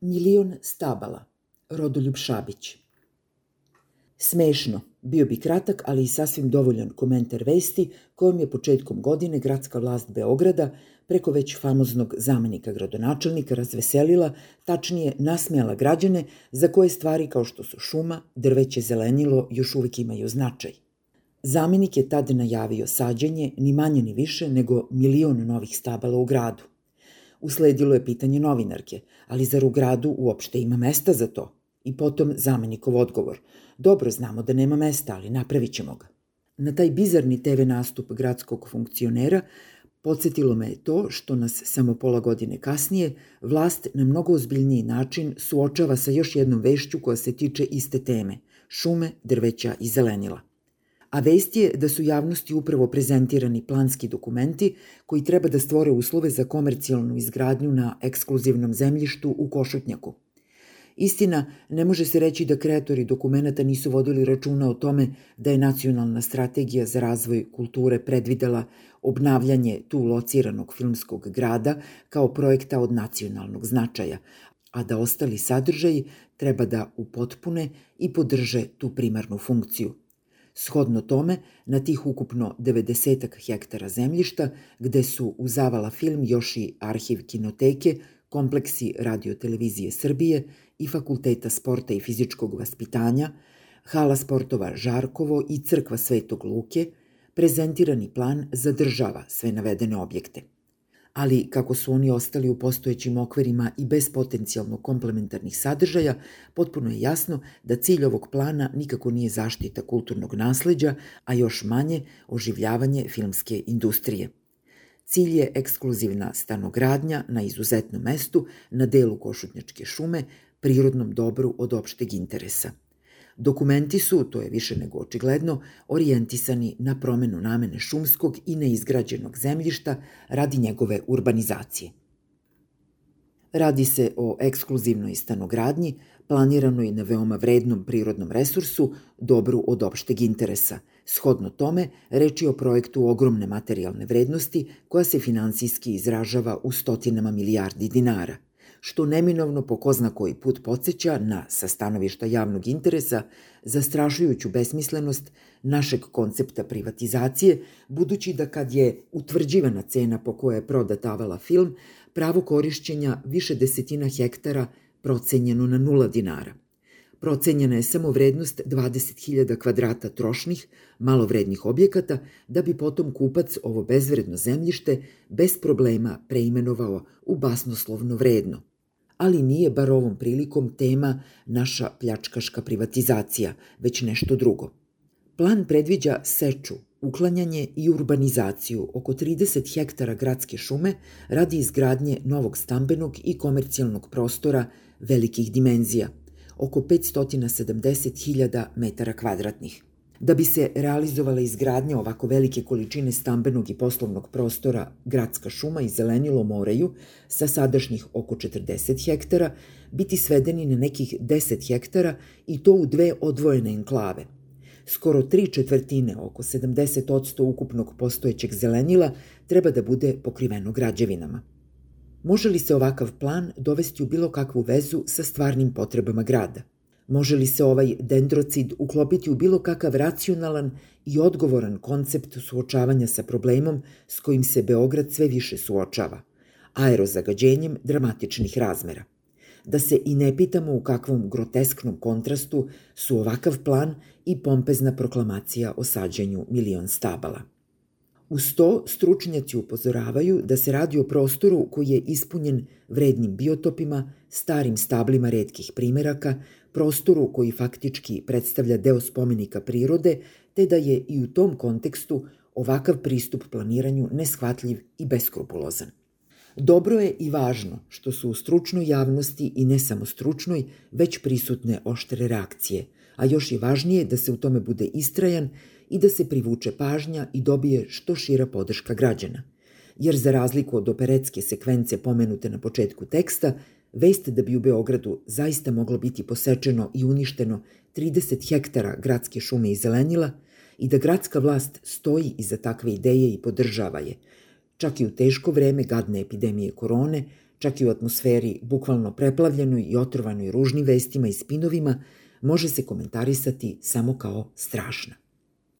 Milion stabala, Rodoljub Šabić. Smešno, bio bi kratak, ali i sasvim dovoljan komentar vesti kojom je početkom godine gradska vlast Beograda preko već famoznog zamenika gradonačelnika razveselila, tačnije nasmejala građane za koje stvari kao što su šuma, drveće, zelenilo još uvek imaju značaj. Zamenik je tad najavio sađenje ni manje ni više nego milion novih stabala u gradu. Usledilo je pitanje novinarke, ali zar u gradu uopšte ima mesta za to? I potom zamenikov odgovor. Dobro znamo da nema mesta, ali napravit ćemo ga. Na taj bizarni TV nastup gradskog funkcionera Podsjetilo me je to što nas samo pola godine kasnije vlast na mnogo ozbiljniji način suočava sa još jednom vešću koja se tiče iste teme – šume, drveća i zelenila. A vest je da su javnosti upravo prezentirani planski dokumenti koji treba da stvore uslove za komercijalnu izgradnju na ekskluzivnom zemljištu u Košutnjaku – Istina, ne može se reći da kreatori dokumenta nisu vodili računa o tome da je nacionalna strategija za razvoj kulture predvidela obnavljanje tu lociranog filmskog grada kao projekta od nacionalnog značaja, a da ostali sadržaji treba da upotpune i podrže tu primarnu funkciju. Shodno tome, na tih ukupno 90 hektara zemljišta, gde su uzavala film još i arhiv kinoteke, kompleksi radiotelevizije Srbije i Fakulteta sporta i fizičkog vaspitanja, hala sportova Žarkovo i crkva Svetog Luke, prezentirani plan zadržava sve navedene objekte. Ali, kako su oni ostali u postojećim okvirima i bez potencijalno komplementarnih sadržaja, potpuno je jasno da cilj ovog plana nikako nije zaštita kulturnog nasleđa, a još manje oživljavanje filmske industrije. Cilj je ekskluzivna stanogradnja na izuzetnom mestu na delu Košutnjačke šume, prirodnom dobru od opšteg interesa. Dokumenti su, to je više nego očigledno, orijentisani na promenu namene šumskog i neizgrađenog zemljišta radi njegove urbanizacije. Radi se o ekskluzivnoj stanogradnji, planiranoj na veoma vrednom prirodnom resursu, dobru od opšteg interesa. Shodno tome, reči o projektu ogromne materijalne vrednosti koja se finansijski izražava u stotinama milijardi dinara – što neminovno po ko zna koji put podsjeća na, sa stanovišta javnog interesa, zastrašujuću besmislenost našeg koncepta privatizacije, budući da kad je utvrđivana cena po kojoj je prodatavala film, pravo korišćenja više desetina hektara procenjeno na nula dinara. Procenjena je samo vrednost 20.000 kvadrata trošnih, malovrednih objekata, da bi potom kupac ovo bezvredno zemljište bez problema preimenovao u basnoslovno vredno ali nije bar ovom prilikom tema naša pljačkaška privatizacija, već nešto drugo. Plan predviđa seču, uklanjanje i urbanizaciju oko 30 hektara gradske šume radi izgradnje novog stambenog i komercijalnog prostora velikih dimenzija, oko 570.000 metara kvadratnih. Da bi se realizovala izgradnja ovako velike količine stambenog i poslovnog prostora, gradska šuma i zelenilo moraju, sa sadašnjih oko 40 hektara, biti svedeni na nekih 10 hektara i to u dve odvojene enklave. Skoro tri četvrtine, oko 70 ukupnog postojećeg zelenila, treba da bude pokriveno građevinama. Može li se ovakav plan dovesti u bilo kakvu vezu sa stvarnim potrebama grada – Može li se ovaj dendrocid uklopiti u bilo kakav racionalan i odgovoran koncept suočavanja sa problemom s kojim se Beograd sve više suočava, aerozagađenjem dramatičnih razmera? Da se i ne pitamo u kakvom grotesknom kontrastu su ovakav plan i pompezna proklamacija o sađenju milion stabala. Uz to, stručnjaci upozoravaju da se radi o prostoru koji je ispunjen vrednim biotopima, starim stablima redkih primeraka, prostoru koji faktički predstavlja deo spomenika prirode, te da je i u tom kontekstu ovakav pristup planiranju neshvatljiv i beskrupulozan. Dobro je i važno što su u stručnoj javnosti i ne samo stručnoj već prisutne oštre reakcije, a još je važnije da se u tome bude istrajan i da se privuče pažnja i dobije što šira podrška građana. Jer za razliku od operetske sekvence pomenute na početku teksta, Vest da bi u Beogradu zaista moglo biti posečeno i uništeno 30 hektara gradske šume i zelenila i da gradska vlast stoji iza takve ideje i podržava je, čak i u teško vreme gadne epidemije korone, čak i u atmosferi bukvalno preplavljenoj i otrovanoj ružnim vestima i spinovima, može se komentarisati samo kao strašna.